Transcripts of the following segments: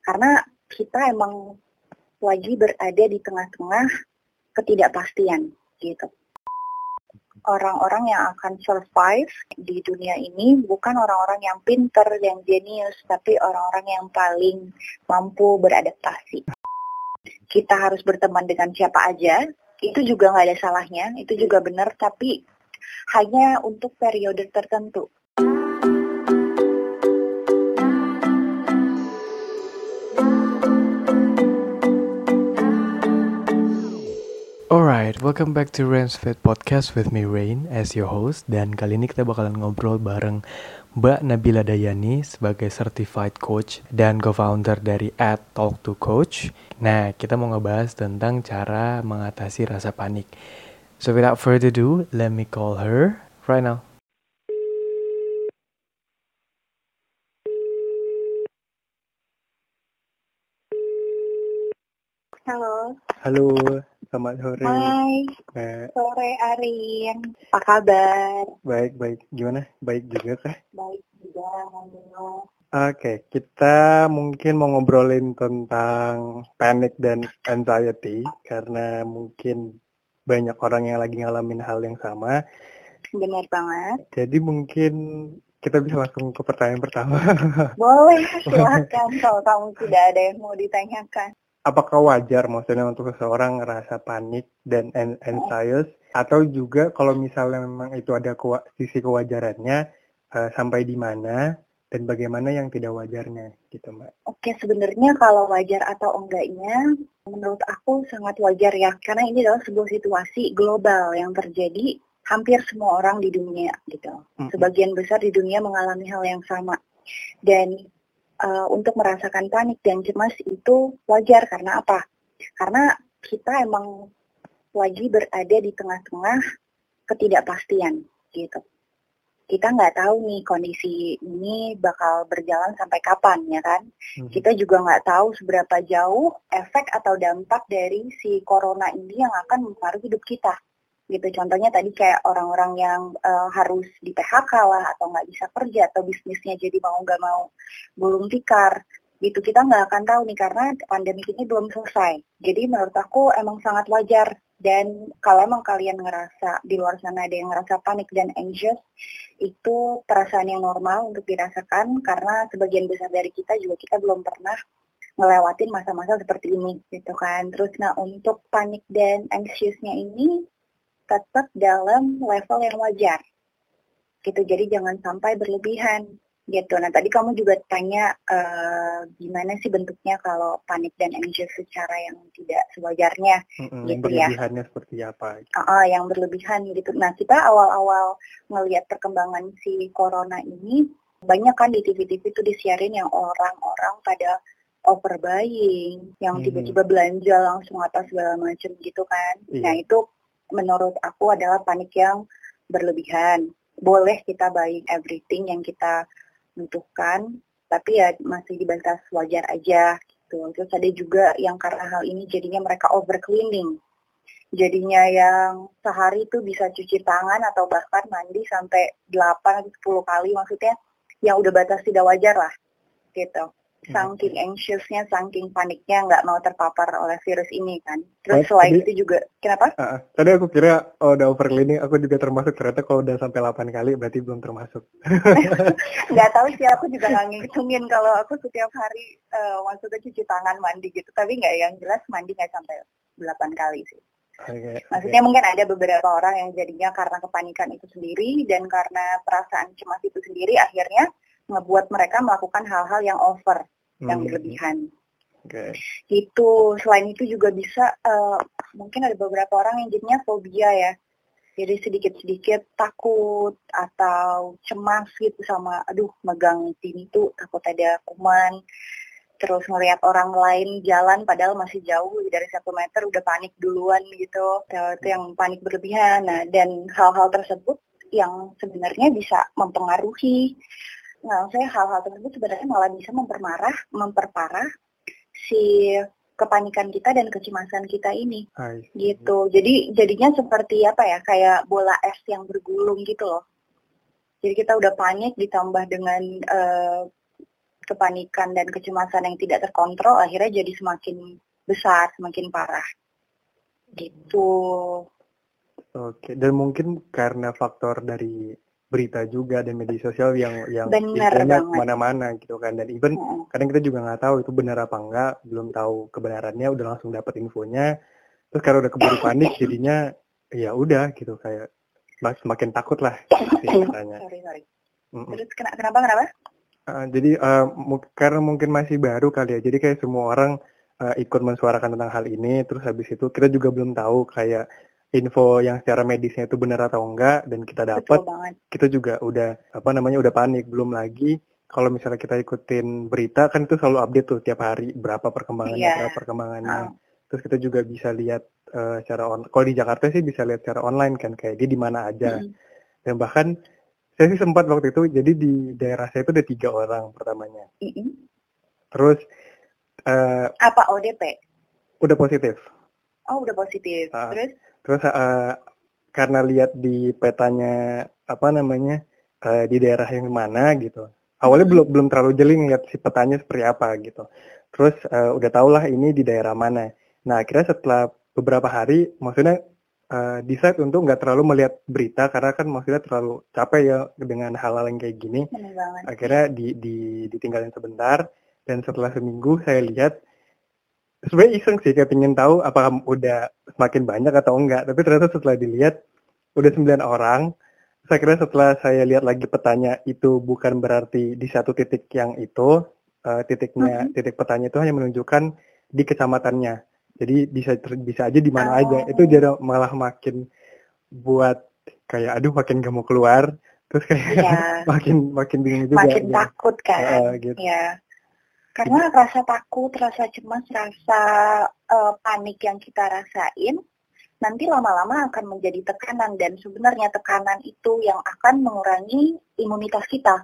Karena kita emang lagi berada di tengah-tengah ketidakpastian gitu. Orang-orang yang akan survive di dunia ini bukan orang-orang yang pinter, yang jenius, tapi orang-orang yang paling mampu beradaptasi. Kita harus berteman dengan siapa aja, itu juga nggak ada salahnya, itu juga benar, tapi hanya untuk periode tertentu. Alright, welcome back to Rain's Fit Podcast with me Rain as your host dan kali ini kita bakalan ngobrol bareng Mbak Nabila Dayani sebagai certified coach dan co-founder dari At Talk to Coach. Nah, kita mau ngebahas tentang cara mengatasi rasa panik. So without further ado, let me call her right now. Halo. Halo, selamat sore. Hai. Nah, Sore Arin. Apa kabar? baik, baik. Gimana? Baik juga kah? Baik juga, alhamdulillah. Oke, kita mungkin mau ngobrolin tentang panic dan anxiety karena mungkin banyak orang yang lagi ngalamin hal yang sama. Benar banget. Jadi mungkin kita bisa langsung ke pertanyaan pertama. Boleh, silakan kalau kamu tidak ada yang mau ditanyakan. Apakah wajar maksudnya untuk seseorang ngerasa panik dan an- anxious atau juga kalau misalnya memang itu ada kewa- sisi kewajarannya eh, sampai di mana dan bagaimana yang tidak wajarnya gitu Mbak. Oke, sebenarnya kalau wajar atau enggaknya, menurut aku sangat wajar ya, karena ini adalah sebuah situasi global yang terjadi hampir semua orang di dunia gitu. Mm-mm. Sebagian besar di dunia mengalami hal yang sama. Dan uh, untuk merasakan panik dan cemas itu wajar karena apa? Karena kita emang lagi berada di tengah-tengah ketidakpastian gitu. Kita nggak tahu nih kondisi ini bakal berjalan sampai kapan ya kan? Mhm. Kita juga nggak tahu seberapa jauh efek atau dampak dari si corona ini yang akan mempengaruhi hidup kita gitu. Contohnya tadi kayak orang-orang yang eh, harus di PHK lah atau nggak bisa kerja atau bisnisnya jadi mau nggak mau gulung tikar gitu. Kita nggak akan tahu nih karena pandemi ini belum selesai. Jadi menurut aku emang sangat wajar. Dan kalau emang kalian ngerasa di luar sana ada yang ngerasa panik dan anxious itu perasaan yang normal untuk dirasakan karena sebagian besar dari kita juga kita belum pernah ngelewatin masa-masa seperti ini gitu kan. Terus nah untuk panik dan anxiousnya ini tetap dalam level yang wajar gitu jadi jangan sampai berlebihan gitu nah tadi kamu juga tanya eh, gimana sih bentuknya kalau panik dan anxious secara yang tidak sewajarnya Mm-mm, gitu ya. berlebihannya seperti apa? Ah, ah, yang berlebihan gitu nah kita awal-awal ngelihat perkembangan si corona ini banyak kan di TV-TV itu disiarin yang orang-orang pada overbuying yang Hmm. tiba-tiba belanja langsung atas segala macam gitu kan Iya. nah itu menurut aku adalah panik yang berlebihan. Boleh kita buying everything yang kita butuhkan, tapi ya masih di batas wajar aja gitu. Terus ada juga yang karena hal ini jadinya mereka over cleaning. Jadinya yang sehari itu bisa cuci tangan atau bahkan mandi sampai 8 atau 10 kali maksudnya yang udah batas tidak wajar lah gitu. Saking anxiousnya, saking paniknya nggak mau terpapar oleh virus ini kan. Terus Oh, selain jadi- itu juga, kenapa? Ah. tadi aku kira oh, udah over cleaning, aku juga termasuk ternyata kalau udah sampai 8 kali berarti belum termasuk. nggak tahu sih aku juga nggak ngitungin kalau aku setiap hari eh, maksudnya cuci tangan mandi gitu tapi nggak yang jelas mandi nggak sampai 8 kali sih Oke, maksudnya mungkin ada beberapa orang yang jadinya karena kepanikan itu sendiri dan karena perasaan cemas itu sendiri akhirnya ngebuat mereka melakukan hal-hal yang over oke. yang Hmm, berlebihan. Oke. gitu. Selain itu juga bisa eh, mungkin ada beberapa orang yang jadinya fobia ya. Jadi sedikit-sedikit takut atau cemas gitu sama aduh megang pintu takut ada kuman. Terus ngelihat orang lain jalan padahal masih jauh dari satu meter udah panik duluan gitu. Itu yang panik berlebihan. Nah dan hal-hal tersebut yang sebenarnya bisa mempengaruhi nah saya hal-hal tersebut sebenarnya malah bisa mempermarah memperparah si kepanikan kita dan kecemasan kita ini I see. gitu. Jadi jadinya seperti apa ya kayak bola es yang bergulung gitu loh. Jadi kita udah panik ditambah dengan eh, kepanikan dan kecemasan yang tidak terkontrol akhirnya jadi semakin besar, semakin parah. Gitu. Oke, dan mungkin karena faktor dari berita juga dan media sosial yang yang banget. ke mana-mana gitu kan dan even Mm-mm. kadang kita juga nggak tahu itu benar apa enggak belum tahu kebenarannya udah langsung dapat infonya terus karena udah keburu panik jadinya ya udah gitu kayak semakin takut lah sih katanya Sorry, sorry. Mm-mm. Terus kena, kenapa, kenapa? Uh, jadi uh, karena mungkin masih baru kali ya jadi kayak semua orang uh, ikut mensuarakan tentang hal ini terus habis itu kita juga belum tahu kayak info yang secara medisnya itu benar atau enggak dan kita dapat kita juga udah apa namanya udah panik belum lagi kalau misalnya kita ikutin berita kan itu selalu update tuh tiap hari berapa perkembangannya Iya. berapa perkembangannya Ah. terus kita juga bisa lihat eh, secara on kalau di Jakarta sih bisa lihat secara online kan kayak dia di mana aja Mm. dan bahkan saya sih sempat waktu itu jadi di daerah saya itu ada tiga orang pertamanya Mm-mm. terus eh, Apa ODP? udah positif Oh, udah positif. Ah. Terus? Terus eh, karena lihat di petanya apa namanya eh, di daerah yang mana gitu awalnya belum belum terlalu jeli ngeliat si petanya seperti apa gitu. Terus eh, udah tau lah ini di daerah mana. Nah akhirnya setelah beberapa hari maksudnya eh, decide untuk nggak terlalu melihat berita karena kan maksudnya terlalu capek ya dengan hal-hal yang kayak gini. Akhirnya di, di ditinggalin sebentar. Dan setelah seminggu saya lihat sebenarnya iseng sih kayak pengen tahu apakah udah semakin banyak atau enggak tapi ternyata setelah dilihat udah 9 orang saya kira setelah saya lihat lagi petanya itu bukan berarti di satu titik yang itu eh, titiknya Mhm. titik petanya itu hanya menunjukkan di kecamatannya jadi bisa ter- bisa aja di mana Oh. aja itu jadi malah makin buat kayak aduh makin gak mau keluar terus kayak Iya. makin makin bingung juga Makin gitu. takut kan? Heeh, gitu. Ya. Karena rasa takut, rasa cemas, rasa eh, panik yang kita rasain nanti lama-lama akan menjadi tekanan dan sebenarnya tekanan itu yang akan mengurangi imunitas kita.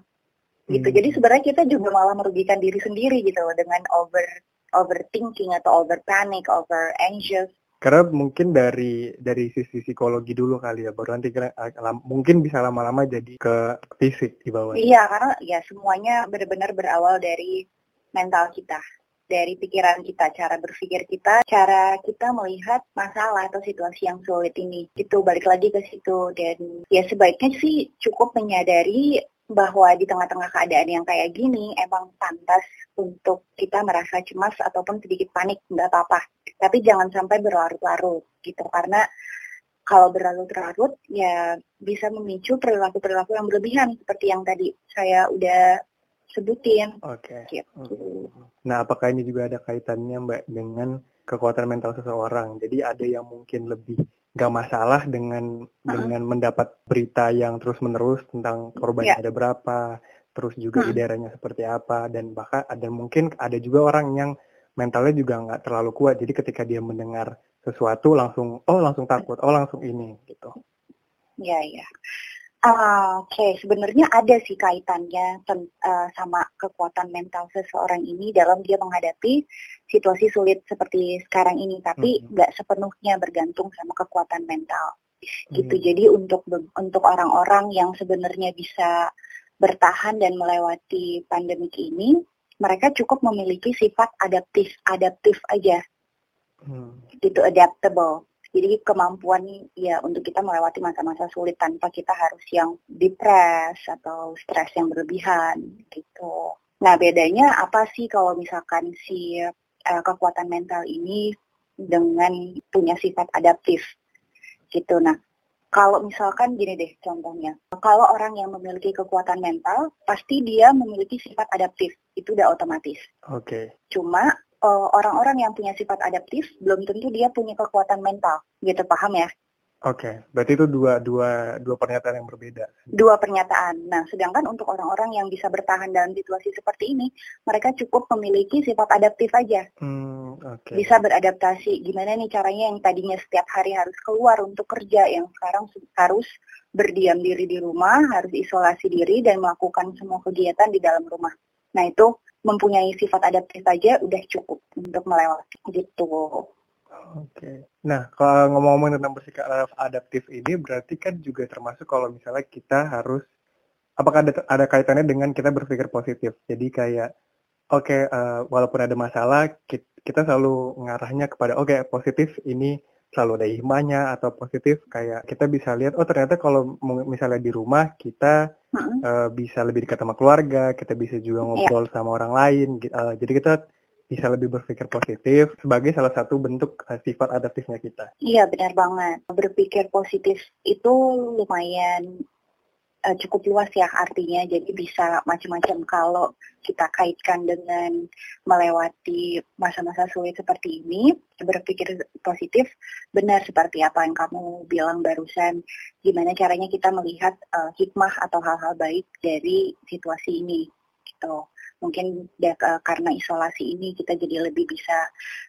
Gitu. Hmm. Jadi sebenarnya kita juga malah merugikan diri sendiri gitu loh dengan over overthinking atau over panic, over anxious. Karena mungkin dari dari sisi psikologi dulu kali ya, baru nanti kira, lam- mungkin bisa lama-lama jadi ke fisik di bawah. Iya, karena ya semuanya benar-benar berawal dari mental kita, dari pikiran kita, cara berpikir kita, cara kita melihat masalah atau situasi yang sulit ini. Itu balik lagi ke situ dan ya sebaiknya sih cukup menyadari bahwa di tengah-tengah keadaan yang kayak gini emang pantas untuk kita merasa cemas ataupun sedikit panik, nggak apa-apa. Tapi jangan sampai berlarut-larut gitu karena kalau berlarut-larut ya bisa memicu perilaku-perilaku yang berlebihan seperti yang tadi saya udah sebutin Oke. gitu. Nah, apakah ini juga ada kaitannya Mbak dengan kekuatan mental seseorang? Jadi ada yang mungkin lebih nggak masalah dengan dengan mendapat berita yang terus-menerus tentang korbannya Ya. ada berapa, terus juga di Hmm. daerahnya seperti apa, dan bahkan ada mungkin ada juga orang yang mentalnya juga nggak terlalu kuat. Jadi ketika dia mendengar sesuatu langsung oh langsung takut, oh langsung ini gitu. Ya ya. Ah, Oke, sebenarnya ada sih kaitannya ten- eh, sama kekuatan mental seseorang ini dalam dia menghadapi situasi sulit seperti sekarang ini, tapi Mhm. nggak sepenuhnya bergantung sama kekuatan mental. gitu. Hmm. Jadi untuk untuk orang-orang yang sebenarnya bisa bertahan dan melewati pandemik ini, mereka cukup memiliki sifat adaptif adaptif aja, Hmm. gitu adaptable. Jadi kemampuan ya untuk kita melewati masa-masa sulit tanpa kita harus yang depres atau stres yang berlebihan gitu. Nah bedanya apa sih kalau misalkan si eh, kekuatan mental ini dengan punya sifat adaptif? gitu. Nah, kalau misalkan gini deh contohnya, kalau orang yang memiliki kekuatan mental, pasti dia memiliki sifat adaptif, itu udah otomatis. Oke. Cuma eh, orang-orang yang punya sifat adaptif belum tentu dia punya kekuatan mental, gitu paham ya? Oke, berarti itu dua dua dua pernyataan yang berbeda. Dua pernyataan. Nah, sedangkan untuk orang-orang yang bisa bertahan dalam situasi seperti ini, mereka cukup memiliki sifat adaptif aja. Hmm, oke. bisa beradaptasi. Gimana nih caranya yang tadinya setiap hari harus keluar untuk kerja, yang sekarang harus berdiam diri di rumah, harus isolasi diri dan melakukan semua kegiatan di dalam rumah. Nah itu mempunyai sifat adaptif aja udah cukup untuk melewati gitu. Oke. Nah, kalau ngomong-ngomong tentang bersikap adaptif ini berarti kan juga termasuk kalau misalnya kita harus apakah ada ada kaitannya dengan kita berpikir positif. Jadi kayak oke okay, uh, walaupun ada masalah kita selalu ngarahnya kepada oke okay, positif ini selalu ada hikmahnya atau positif kayak kita bisa lihat oh ternyata kalau misalnya di rumah kita uh-huh. uh, bisa lebih dekat sama keluarga kita bisa juga iya. ngobrol yeah. sama orang lain uh, jadi kita bisa lebih berpikir positif sebagai salah satu bentuk uh, sifat adaptifnya kita. Iya benar banget. Berpikir positif itu lumayan uh, cukup luas ya artinya. Jadi bisa macam-macam kalau kita kaitkan dengan melewati masa-masa sulit seperti ini berpikir positif benar seperti apa yang kamu bilang barusan gimana caranya kita melihat uh, hikmah atau hal-hal baik dari situasi ini gitu. Mungkin ya, karena isolasi ini kita jadi lebih bisa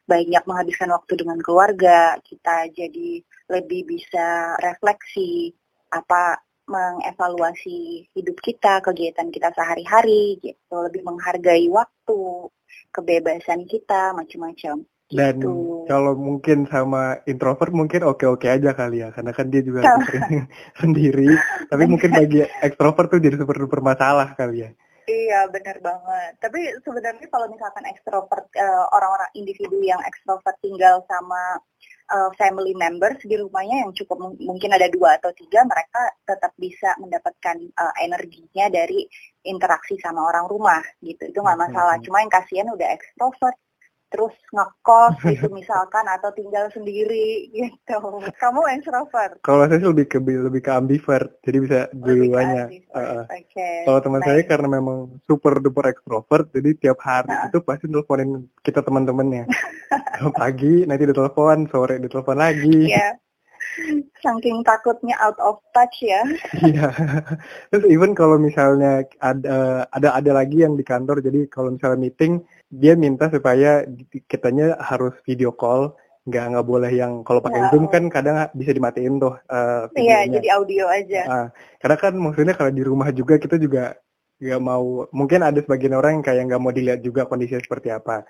banyak menghabiskan waktu dengan keluarga kita jadi lebih bisa refleksi apa mengevaluasi hidup kita, kegiatan kita sehari-hari gitu, lebih menghargai waktu, kebebasan kita, macam-macam. Dan gitu. kalau mungkin sama introvert mungkin oke-oke aja kali ya, karena kan dia juga sendiri. Tapi mungkin bagi ekstrovert tuh jadi super duper masalah kali ya. Iya benar banget. Tapi sebenarnya kalau misalkan ekstrovert uh, orang-orang individu yang ekstrovert tinggal sama uh, family members di rumahnya yang cukup mungkin ada dua atau tiga, mereka tetap bisa mendapatkan uh, energinya dari interaksi sama orang rumah gitu. Itu nggak masalah. Cuma yang kasihan udah ekstrovert terus ngekos gitu misalkan atau tinggal sendiri gitu. Kamu introvert? Kalau saya lebih ke lebih ke ambivert, jadi bisa dua-duanya. Uh, okay. Kalau teman saya karena memang super duper ekstrovert, jadi tiap hari nah. itu pasti teleponin kita teman-temannya. Pagi nanti ditelepon, sore ditelepon lagi. Yeah. Saking takutnya out of touch ya. Iya. Terus even kalau misalnya ada ada ada lagi yang di kantor, jadi kalau misalnya meeting dia minta supaya kitanya harus video call nggak nggak boleh yang kalau pakai wow. zoom kan kadang bisa dimatiin tuh uh, iya jadi audio aja uh, karena kan maksudnya kalau di rumah juga kita juga nggak mau mungkin ada sebagian orang yang kayak nggak mau dilihat juga kondisinya seperti apa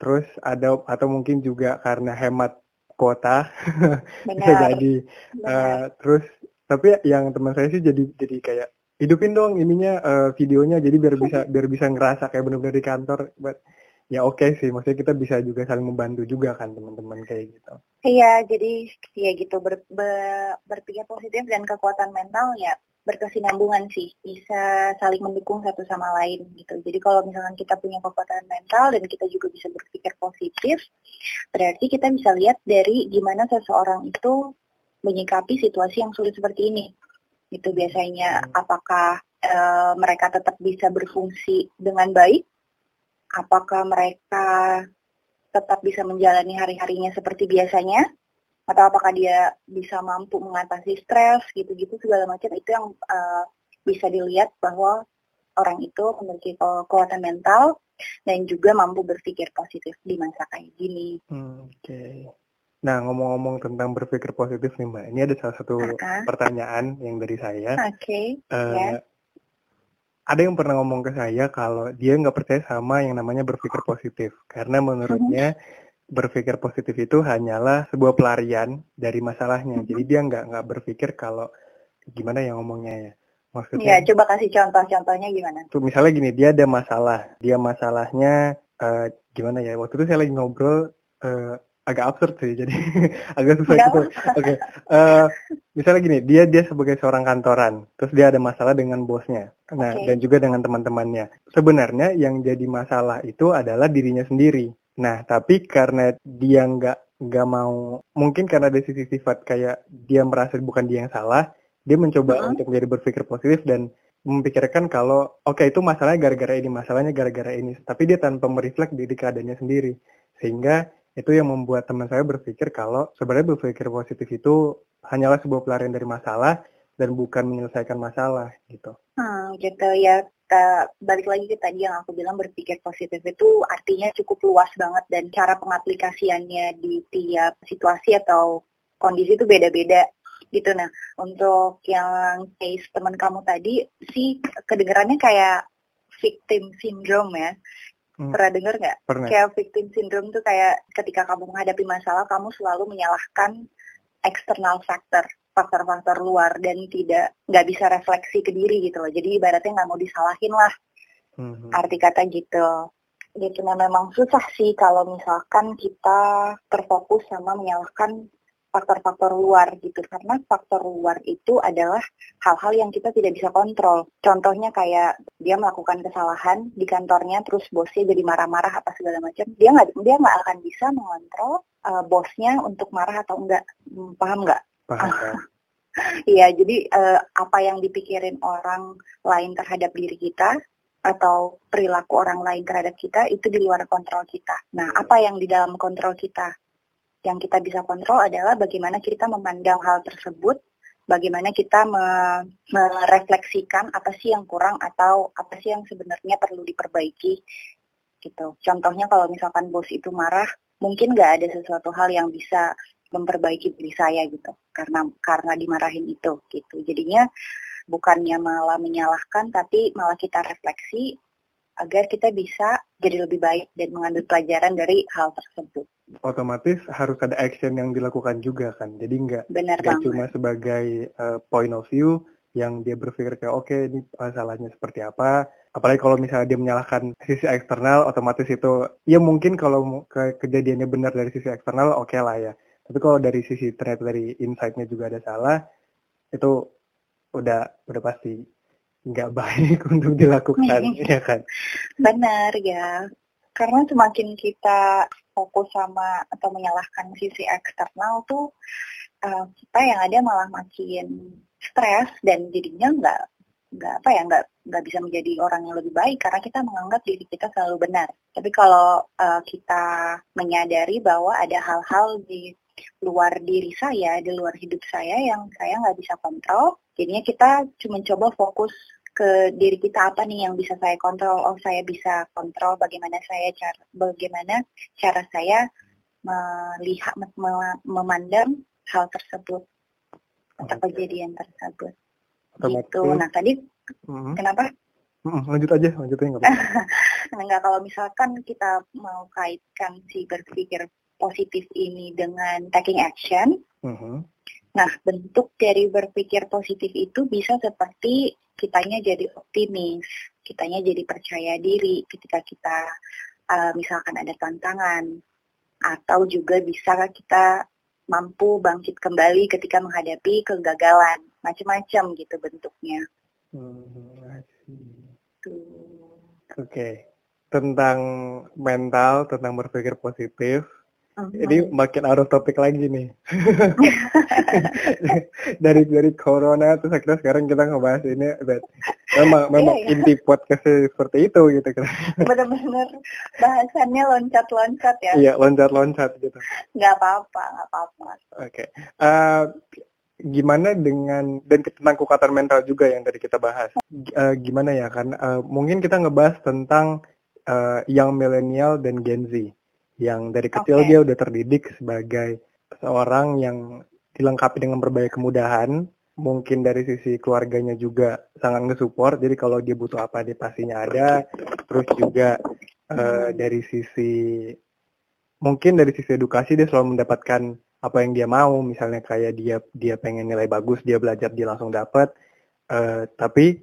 terus ada atau mungkin juga karena hemat kuota bisa jadi. Uh, terus tapi yang teman saya sih jadi jadi kayak hidupin dong ininya uh, videonya. Jadi biar bisa biar bisa ngerasa kayak benar-benar di kantor but ya oke okay sih. Maksudnya kita bisa juga saling membantu juga kan teman-teman kayak gitu. Iya jadi ya gitu ber, ber, berpikir positif dan kekuatan mental ya berkesinambungan sih. Bisa saling mendukung satu sama lain gitu. Jadi kalau misalkan kita punya kekuatan mental dan kita juga bisa berpikir positif berarti kita bisa lihat dari gimana seseorang itu menyikapi situasi yang sulit seperti ini itu biasanya. Apakah e, mereka tetap bisa berfungsi dengan baik? Apakah mereka tetap bisa menjalani hari-harinya seperti biasanya atau apakah dia bisa mampu mengatasi stres gitu-gitu segala macam itu yang uh, bisa dilihat bahwa orang itu memiliki kekuatan mental dan juga mampu berpikir positif di masa kayak gini. Hmm, Oke. Okay. Nah, ngomong-ngomong tentang berpikir positif nih Mbak, ini ada salah satu -huh. pertanyaan yang dari saya. Oke. Okay. Uh, eh, yeah. Ada yang pernah ngomong ke saya kalau dia nggak percaya sama yang namanya berpikir positif, karena menurutnya uh -huh. Berpikir positif itu hanyalah sebuah pelarian dari masalahnya. Jadi dia nggak nggak berpikir kalau gimana ya ngomongnya ya. Maksudnya? Ya, coba kasih contoh-contohnya gimana? Tuh misalnya gini, dia ada masalah, dia masalahnya uh, gimana ya? Waktu itu saya lagi ngobrol. Uh, agak absurd sih jadi agak susah gitu. Oke, okay. uh, eh, misalnya gini, dia dia sebagai seorang kantoran, terus dia ada masalah dengan bosnya, nah okay. dan juga dengan teman-temannya. Sebenarnya yang jadi masalah itu adalah dirinya sendiri. Nah, tapi karena dia nggak nggak mau, mungkin karena ada sisi sifat kayak dia merasa bukan dia yang salah, dia mencoba uh -huh. untuk menjadi berpikir positif dan memikirkan kalau oke okay, itu masalahnya gara-gara ini, masalahnya gara-gara ini, tapi dia tanpa mereflek diri keadaannya sendiri, sehingga itu yang membuat teman saya berpikir kalau sebenarnya berpikir positif itu hanyalah sebuah pelarian dari masalah dan bukan menyelesaikan masalah gitu. Hmm, gitu ya. Kita balik lagi ke tadi yang aku bilang berpikir positif itu artinya cukup luas banget dan cara pengaplikasiannya di tiap situasi atau kondisi itu beda-beda gitu. Nah, untuk yang case teman kamu tadi sih kedengarannya kayak victim syndrome ya. Hmm. Pernah dengar nggak? Kayak victim syndrome tuh kayak ketika kamu menghadapi masalah, kamu selalu menyalahkan external factor, faktor-faktor luar dan tidak nggak bisa refleksi ke diri gitu loh. Jadi ibaratnya nggak mau disalahin lah. Hmm. Arti kata gitu. gitu nah memang susah sih kalau misalkan kita terfokus sama menyalahkan faktor-faktor luar gitu karena faktor luar itu adalah hal-hal yang kita tidak bisa kontrol. Contohnya kayak dia melakukan kesalahan di kantornya terus bosnya jadi marah-marah apa segala macam. Dia nggak dia nggak akan bisa mengontrol uh, bosnya untuk marah atau enggak. Hmm, paham nggak? Paham. Iya, jadi uh, apa yang dipikirin orang lain terhadap diri kita atau perilaku orang lain terhadap kita itu di luar kontrol kita. Nah, apa yang di dalam kontrol kita? Yang kita bisa kontrol adalah bagaimana kita memandang hal tersebut, bagaimana kita me merefleksikan apa sih yang kurang atau apa sih yang sebenarnya perlu diperbaiki gitu. Contohnya kalau misalkan bos itu marah, mungkin nggak ada sesuatu hal yang bisa memperbaiki diri saya gitu karena karena dimarahin itu gitu. Jadinya bukannya malah menyalahkan tapi malah kita refleksi agar kita bisa jadi lebih baik dan mengambil pelajaran dari hal tersebut otomatis harus ada action yang dilakukan juga kan. Jadi nggak nggak cuma sebagai uh, point of view yang dia berpikir kayak oke okay, ini salahnya seperti apa. Apalagi kalau misalnya dia menyalahkan sisi eksternal, otomatis itu ya mungkin kalau ke kejadiannya benar dari sisi eksternal oke okay lah ya. Tapi kalau dari sisi ternyata dari insight-nya juga ada salah, itu udah udah pasti nggak baik untuk dilakukan, ya kan? Benar ya karena semakin kita fokus sama atau menyalahkan sisi eksternal tuh uh, kita yang ada malah makin stres dan jadinya nggak nggak apa ya nggak nggak bisa menjadi orang yang lebih baik karena kita menganggap diri kita selalu benar. Tapi kalau uh, kita menyadari bahwa ada hal-hal di luar diri saya, di luar hidup saya yang saya nggak bisa kontrol, jadinya kita cuma coba fokus ke diri kita apa nih yang bisa saya kontrol. Oh saya bisa kontrol bagaimana saya cara bagaimana cara saya melihat memandang hal tersebut atau kejadian tersebut. Gitu. Nah tadi mm-hmm. kenapa? Lanjut aja lanjut aja nggak kalau misalkan kita mau kaitkan si berpikir positif ini dengan taking action mm-hmm. Nah, bentuk dari berpikir positif itu bisa seperti kitanya jadi optimis, kitanya jadi percaya diri ketika kita uh, misalkan ada tantangan atau juga bisa kita mampu bangkit kembali ketika menghadapi kegagalan macam-macam gitu bentuknya. Hmm, Oke, okay. tentang mental, tentang berpikir positif, Uh-huh. Ini makin out of topic lagi nih. dari dari corona terus akhirnya sekarang kita ngebahas ini but memang iya, memang yeah, inti podcast seperti itu gitu kan. Benar-benar bahasannya loncat-loncat ya. Iya, loncat-loncat gitu. Nggak apa-apa, nggak apa-apa. Oke. Okay. Uh, eh, gimana dengan dan tentang kekuatan mental juga yang tadi kita bahas. Uh, gimana ya kan uh, mungkin kita ngebahas tentang uh, yang milenial dan Gen Z yang dari kecil okay. dia udah terdidik sebagai seorang yang dilengkapi dengan berbagai kemudahan. Mungkin dari sisi keluarganya juga sangat nge-support. Jadi kalau dia butuh apa dia pastinya ada terus juga uh, dari sisi mungkin dari sisi edukasi dia selalu mendapatkan apa yang dia mau. Misalnya kayak dia dia pengen nilai bagus dia belajar dia langsung dapat uh, tapi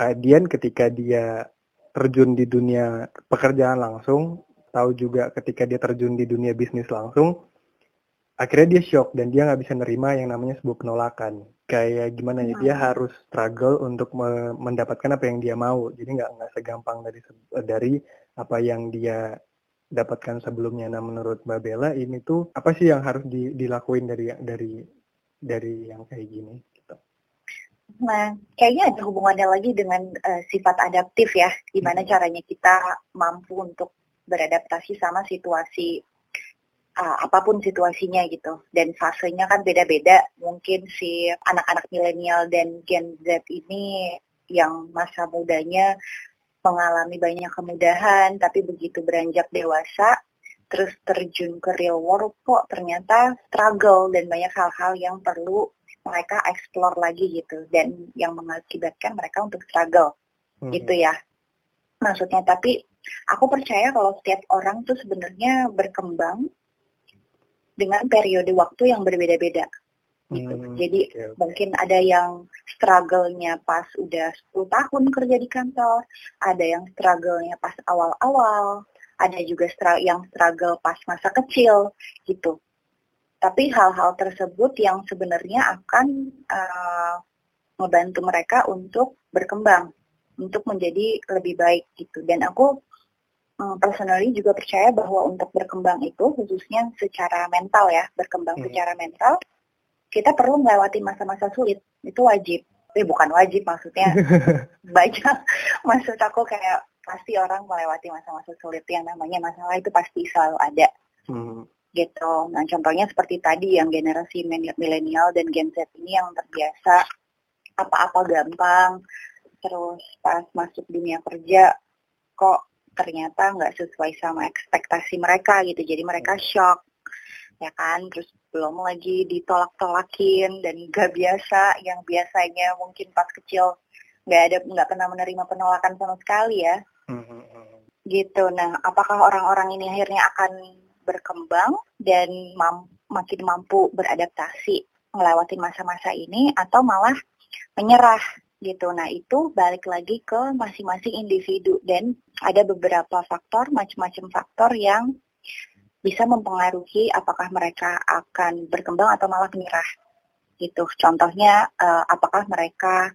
uh, Dian ketika dia terjun di dunia pekerjaan langsung tahu juga ketika dia terjun di dunia bisnis langsung akhirnya dia shock dan dia nggak bisa nerima yang namanya sebuah penolakan kayak gimana ya dia hmm. harus struggle untuk me mendapatkan apa yang dia mau jadi nggak nggak segampang dari dari apa yang dia dapatkan sebelumnya nah menurut Mbak Bella ini tuh apa sih yang harus di, dilakuin dari dari dari yang kayak gini gitu. Nah, kayaknya ada hubungannya lagi dengan uh, sifat adaptif ya, gimana hmm. caranya kita mampu untuk beradaptasi sama situasi uh, apa pun situasinya gitu. Dan fasenya kan beda-beda. Mungkin si anak-anak milenial dan Gen Z ini yang masa mudanya mengalami banyak kemudahan tapi begitu beranjak dewasa terus terjun ke real world kok ternyata struggle dan banyak hal-hal yang perlu mereka explore lagi gitu. Dan yang mengakibatkan mereka untuk struggle. Hmm. gitu ya. Maksudnya tapi aku percaya kalau setiap orang tuh sebenarnya berkembang dengan periode waktu yang berbeda-beda gitu. Hmm, Jadi okay, okay. mungkin ada yang struggle-nya pas udah 10 tahun kerja di kantor, ada yang struggle-nya pas awal-awal, ada juga yang struggle pas masa kecil gitu. Tapi hal-hal tersebut yang sebenarnya akan uh, membantu mereka untuk berkembang, untuk menjadi lebih baik gitu. Dan aku personally juga percaya bahwa untuk berkembang itu khususnya secara mental ya, berkembang hmm. secara mental, kita perlu melewati masa-masa sulit, itu wajib. Tapi bukan wajib maksudnya baca maksud aku kayak pasti orang melewati masa-masa sulit yang namanya masalah itu pasti selalu ada. Hmm gitu. Nah contohnya seperti tadi yang generasi milenial dan Gen Z ini yang terbiasa apa-apa gampang, terus pas masuk dunia kerja kok ternyata nggak sesuai sama ekspektasi mereka gitu, jadi mereka shock ya kan, terus belum lagi ditolak-tolakin dan nggak biasa. Yang biasanya mungkin pas kecil nggak ada nggak pernah menerima penolakan sama sekali ya, mm-hmm. gitu. Nah apakah orang-orang ini akhirnya akan berkembang dan mam makin mampu beradaptasi melewati masa-masa ini atau malah menyerah gitu. Nah itu balik lagi ke masing-masing individu dan ada beberapa faktor, macam-macam faktor yang bisa mempengaruhi apakah mereka akan berkembang atau malah menyerah gitu. Contohnya uh, apakah mereka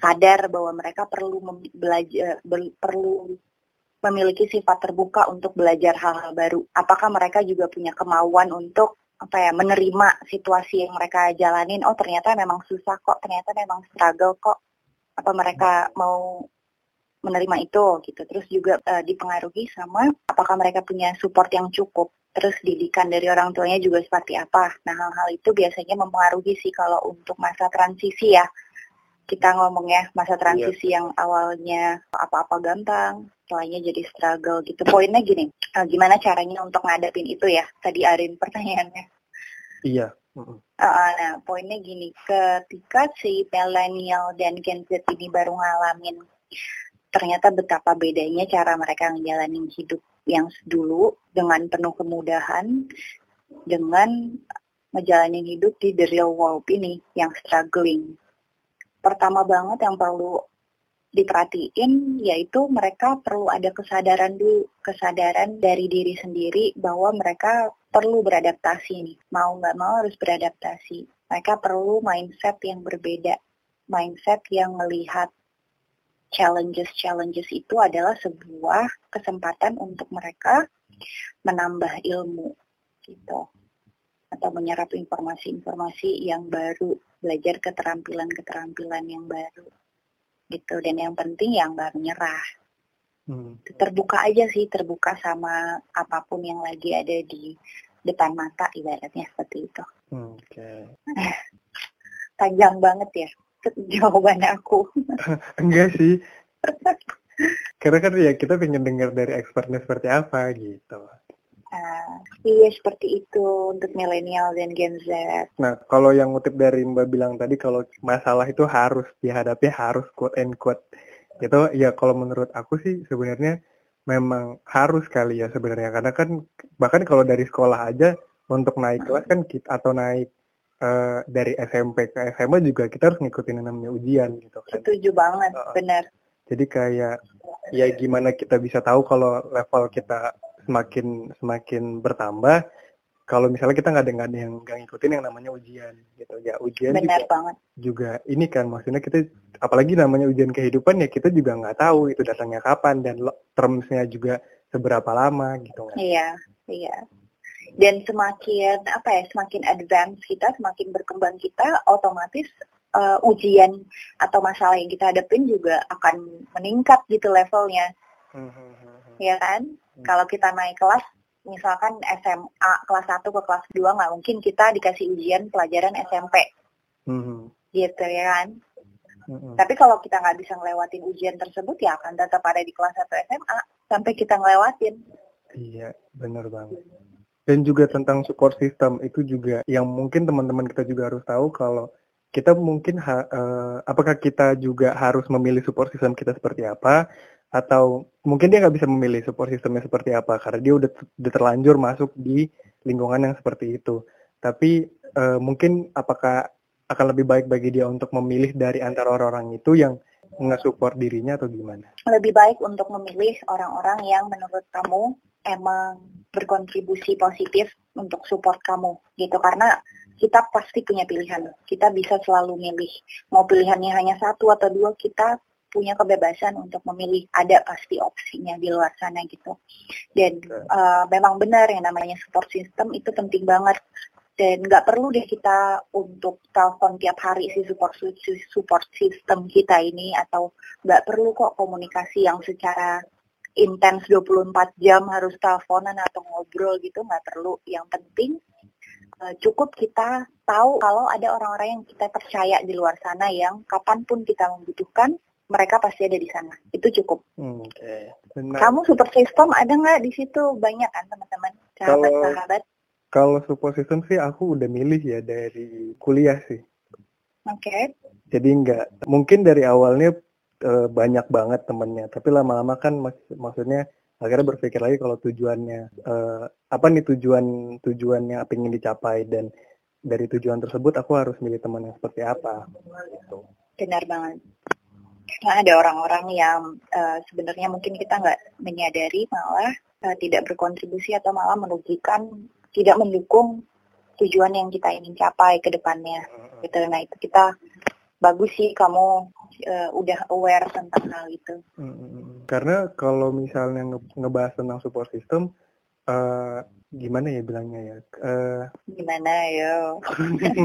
sadar bahwa mereka perlu belajar perlu memiliki sifat terbuka untuk belajar hal-hal baru. Apakah mereka juga punya kemauan untuk apa ya menerima situasi yang mereka jalanin? Oh ternyata memang susah kok, ternyata memang struggle kok. Apa mereka mau menerima itu gitu. Terus juga uh, dipengaruhi sama apakah mereka punya support yang cukup. Terus didikan dari orang tuanya juga seperti apa. Nah hal-hal itu biasanya mempengaruhi sih kalau untuk masa transisi ya kita ngomong ya masa iya. transisi yeah. yang awalnya apa-apa gampang, setelahnya jadi struggle gitu. Poinnya gini, uh, gimana caranya untuk ngadepin itu ya? Tadi Arin pertanyaannya. Iya. Uh, nah, poinnya gini, ketika si millennial dan Gen Z ini baru ngalamin ternyata betapa bedanya cara mereka ngejalanin hidup yang dulu dengan penuh kemudahan dengan ngejalanin hidup di the real world ini yang struggling pertama banget yang perlu diperhatiin yaitu mereka perlu ada kesadaran dulu kesadaran dari diri sendiri bahwa mereka perlu beradaptasi nih. Mau nggak mau harus beradaptasi. Mereka perlu mindset yang berbeda. Mindset yang melihat challenges challenges itu adalah sebuah kesempatan untuk mereka menambah ilmu gitu atau menyerap informasi-informasi yang baru belajar keterampilan-keterampilan yang baru gitu. Dan yang penting yang nggak menyerah. Hmm. terbuka aja sih terbuka sama apa pun yang lagi ada di depan mata ibaratnya seperti itu. Hmm, okay. panjang banget ya jawaban aku. Enggak sih. Karena kan ya kita pengen dengar dari expertnya seperti apa gitu Nah, iya seperti itu untuk milenial dan Gen Z. Nah, kalau yang ngutip dari Mbak bilang tadi, kalau masalah itu harus dihadapi, harus quote and quote. Itu ya kalau menurut aku sih sebenarnya memang harus kali ya sebenarnya. Karena kan bahkan kalau dari sekolah aja untuk naik kelas kan kita atau naik uh, dari SMP ke SMA juga kita harus ngikutin yang namanya ujian gitu kan. Setuju banget, uh, benar. Jadi kayak ya gimana kita bisa tahu kalau level kita semakin semakin bertambah kalau misalnya kita nggak ada yang nggak ngikutin yang namanya ujian gitu. Ya ujian Benar juga, banget. juga ini kan maksudnya kita apalagi namanya ujian kehidupan ya kita juga nggak tahu itu datangnya kapan dan termsnya juga seberapa lama gitu kan. Iya iya. Dan semakin apa ya semakin advance kita semakin berkembang kita otomatis uh, ujian atau masalah yang kita hadapin juga akan meningkat gitu levelnya hmm, hmm, hmm, ya kan Hmm. Kalau kita naik kelas, misalkan SMA kelas 1 ke kelas 2 nggak mungkin kita dikasih ujian pelajaran SMP. Hmm. Gitu ya kan. Hmm. Tapi kalau kita nggak bisa ngelewatin ujian tersebut ya akan tetap ada di kelas 1 SMA sampai kita ngelewatin. Iya, benar banget. Dan juga tentang support system itu juga yang mungkin teman-teman kita juga harus tahu kalau kita mungkin ha, uh, apakah kita juga harus memilih support system kita seperti apa atau mungkin dia nggak bisa memilih support sistemnya seperti apa karena dia udah, udah terlanjur masuk di lingkungan yang seperti itu. Tapi uh, mungkin apakah akan lebih baik bagi dia untuk memilih dari antara orang-orang itu yang nge-support dirinya atau gimana? Lebih baik untuk memilih orang-orang yang menurut kamu emang berkontribusi positif untuk support kamu gitu karena kita pasti punya pilihan. Kita bisa selalu milih. Mau pilihannya hanya satu atau dua, kita punya kebebasan untuk memilih. Ada pasti opsinya di luar sana gitu. Dan uh, memang benar yang namanya support system itu penting banget. Dan nggak perlu deh kita untuk telepon tiap hari si support support system kita ini atau nggak perlu kok komunikasi yang secara intens 24 jam harus teleponan atau ngobrol gitu nggak perlu. Yang penting uh, cukup kita tahu kalau ada orang-orang yang kita percaya di luar sana yang kapan pun kita membutuhkan mereka pasti ada di sana. Itu cukup. Hmm, Oke. Okay. Kamu super system ada nggak di situ banyak kan teman-teman sahabat-sahabat? Kalau support system sih aku udah milih ya dari kuliah sih. Oke. Okay. Jadi nggak mungkin dari awalnya uh, banyak banget temennya tapi lama-lama kan mak maksudnya akhirnya berpikir lagi kalau tujuannya uh, apa nih tujuan tujuannya apa ingin dicapai dan dari tujuan tersebut aku harus milih teman yang seperti apa gitu. benar banget karena ada orang-orang yang uh, sebenarnya mungkin kita nggak menyadari malah uh, tidak berkontribusi atau malah merugikan tidak mendukung tujuan yang kita ingin capai ke depannya gitu nah itu kita bagus sih kamu uh, udah aware tentang hal itu. Hmm, karena kalau misalnya nge ngebahas tentang support system, uh, gimana ya bilangnya ya? Uh, gimana ya?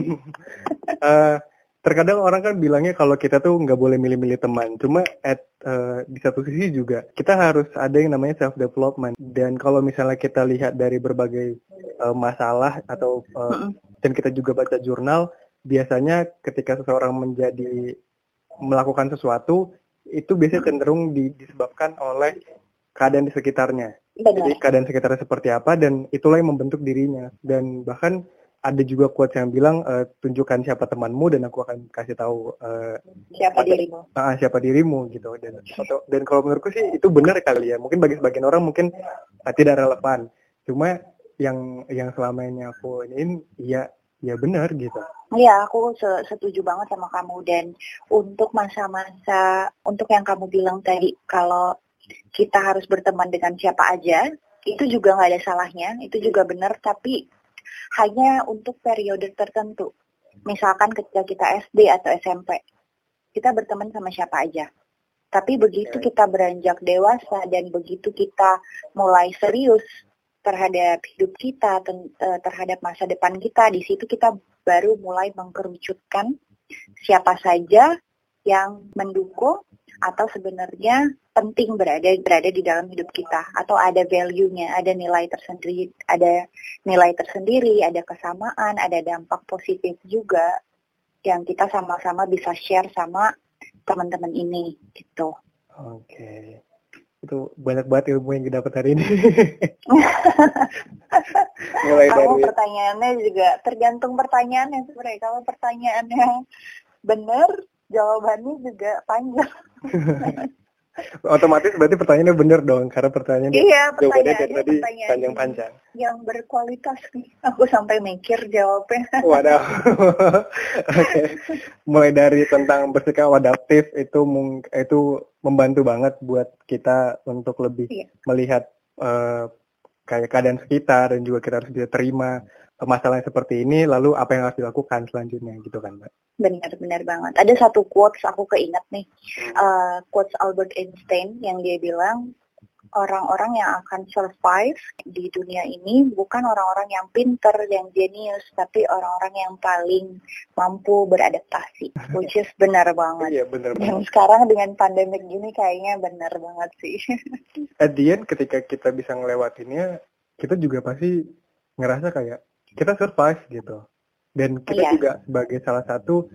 uh, terkadang orang kan bilangnya kalau kita tuh nggak boleh milih-milih teman. Cuma at uh, di satu sisi juga kita harus ada yang namanya self development. Dan kalau misalnya kita lihat dari berbagai uh, masalah atau uh, dan kita juga baca jurnal, biasanya ketika seseorang menjadi melakukan sesuatu itu biasanya cenderung disebabkan oleh keadaan di sekitarnya. Benar. Jadi keadaan sekitarnya seperti apa dan itulah yang membentuk dirinya. Dan bahkan ada juga quotes yang bilang e, tunjukkan siapa temanmu dan aku akan kasih tahu uh, siapa dirimu. Uh, siapa dirimu gitu. Dan atau, dan kalau menurutku sih itu benar kali ya. Mungkin bagi sebagian orang mungkin uh, tidak relevan. Cuma yang yang selama ini aku ini ya ya benar gitu. Iya, aku setuju banget sama kamu dan untuk masa-masa untuk yang kamu bilang tadi kalau kita harus berteman dengan siapa aja itu juga nggak ada salahnya, itu juga benar tapi hanya untuk periode tertentu. Misalkan ketika kita SD atau SMP, kita berteman sama siapa aja. Tapi begitu kita beranjak dewasa dan begitu kita mulai serius terhadap hidup kita, eh, terhadap masa depan kita. Di situ kita baru mulai mengkerucutkan siapa saja yang mendukung atau sebenarnya penting berada berada di dalam hidup kita atau ada value-nya, ada nilai tersendiri, ada nilai tersendiri, ada kesamaan, ada dampak positif juga yang kita sama-sama bisa share sama teman-teman ini gitu. Oke. Okay itu banyak banget ilmu yang didapat hari ini. Mulai Kamu dari... pertanyaannya juga tergantung pertanyaannya sebenarnya. Kalau pertanyaan yang benar, jawabannya juga panjang. Otomatis berarti pertanyaannya benar dong, karena pertanyaannya iya, pertanyaannya dari tadi panjang-panjang. Yang berkualitas nih, aku sampai mikir jawabnya. Waduh, okay. mulai dari tentang bersikap adaptif itu itu membantu banget buat kita untuk lebih iya. melihat uh, kayak keadaan sekitar dan juga kita harus bisa terima masalah seperti ini lalu apa yang harus dilakukan selanjutnya gitu kan mbak? Benar-benar banget. Ada satu quotes aku keinget nih. Uh, quotes Albert Einstein yang dia bilang orang-orang yang akan survive di dunia ini bukan orang-orang yang pinter, yang jenius, tapi orang-orang yang paling mampu beradaptasi, which is benar banget. Iya, benar banget. Dan sekarang dengan pandemik gini kayaknya benar banget sih. At the end, ketika kita bisa ngelewatinnya, kita juga pasti ngerasa kayak kita survive gitu. Dan kita iya. juga sebagai salah satu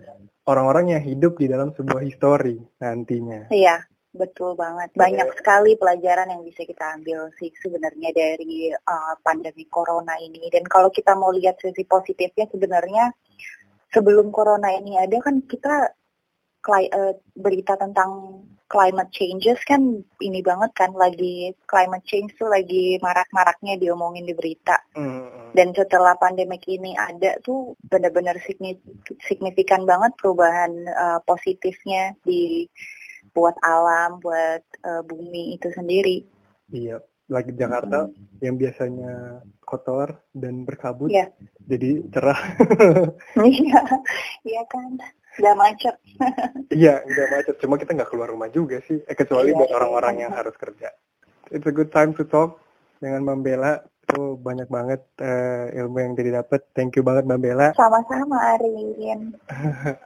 orang-orang yang hidup di dalam sebuah histori nantinya. Iya, betul banget. Banyak iya. sekali pelajaran yang bisa kita ambil sih sebenarnya dari uh, pandemi corona ini. Dan kalau kita mau lihat sisi positifnya sebenarnya sebelum corona ini ada kan kita uh, berita tentang climate changes kan ini banget kan lagi climate change tuh lagi marak-maraknya diomongin di berita. Mm. Dan setelah pandemik ini ada tuh benar-benar signifikan banget perubahan uh, positifnya di buat alam, buat uh, bumi itu sendiri. Iya, lagi Jakarta hmm. yang biasanya kotor dan berkabut, yeah. jadi cerah. Iya, iya kan, nggak macet. iya, nggak macet. Cuma kita nggak keluar rumah juga sih, eh, kecuali yeah, buat orang-orang yeah. yang harus kerja. It's a good time to talk dengan Mbak itu banyak banget uh, ilmu yang jadi dapat. Thank you banget Mbak Bella. Sama-sama Arin.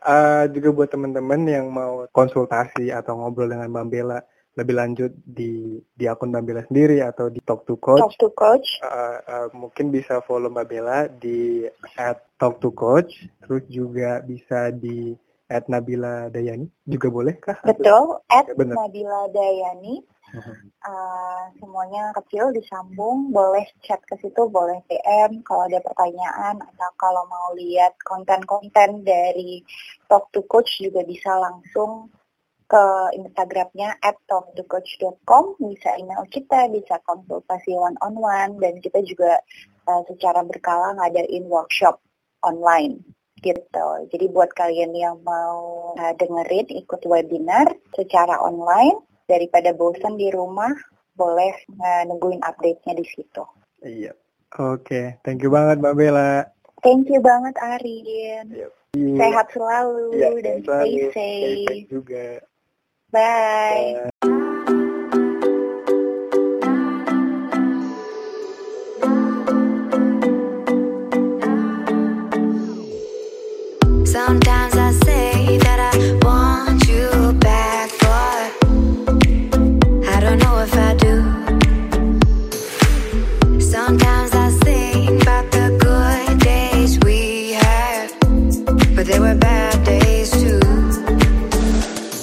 uh, juga buat teman-teman yang mau konsultasi atau ngobrol dengan Mbak Bella lebih lanjut di di akun Mbak Bella sendiri atau di Talk to Coach. Talk to Coach. Uh, uh, mungkin bisa follow Mbak Bella di at Talk to Coach. Terus juga bisa di at Nabila Dayani juga boleh kah? Betul, at Nabila Dayani uh, semuanya kecil disambung boleh chat ke situ boleh DM kalau ada pertanyaan atau kalau mau lihat konten-konten dari talk to coach juga bisa langsung ke Instagramnya at talktocoach.com bisa email kita bisa konsultasi one on one dan kita juga uh, secara berkala ngadain workshop online gitu. Jadi buat kalian yang mau uh, dengerin ikut webinar secara online daripada bosan di rumah boleh eh, nungguin update-nya di situ. Iya. Oke, okay. thank you banget Mbak Bella. Thank you banget Arin. Yep. Sehat selalu yep. dan stay safe. Stay safe juga. Bye. Bye. Sometimes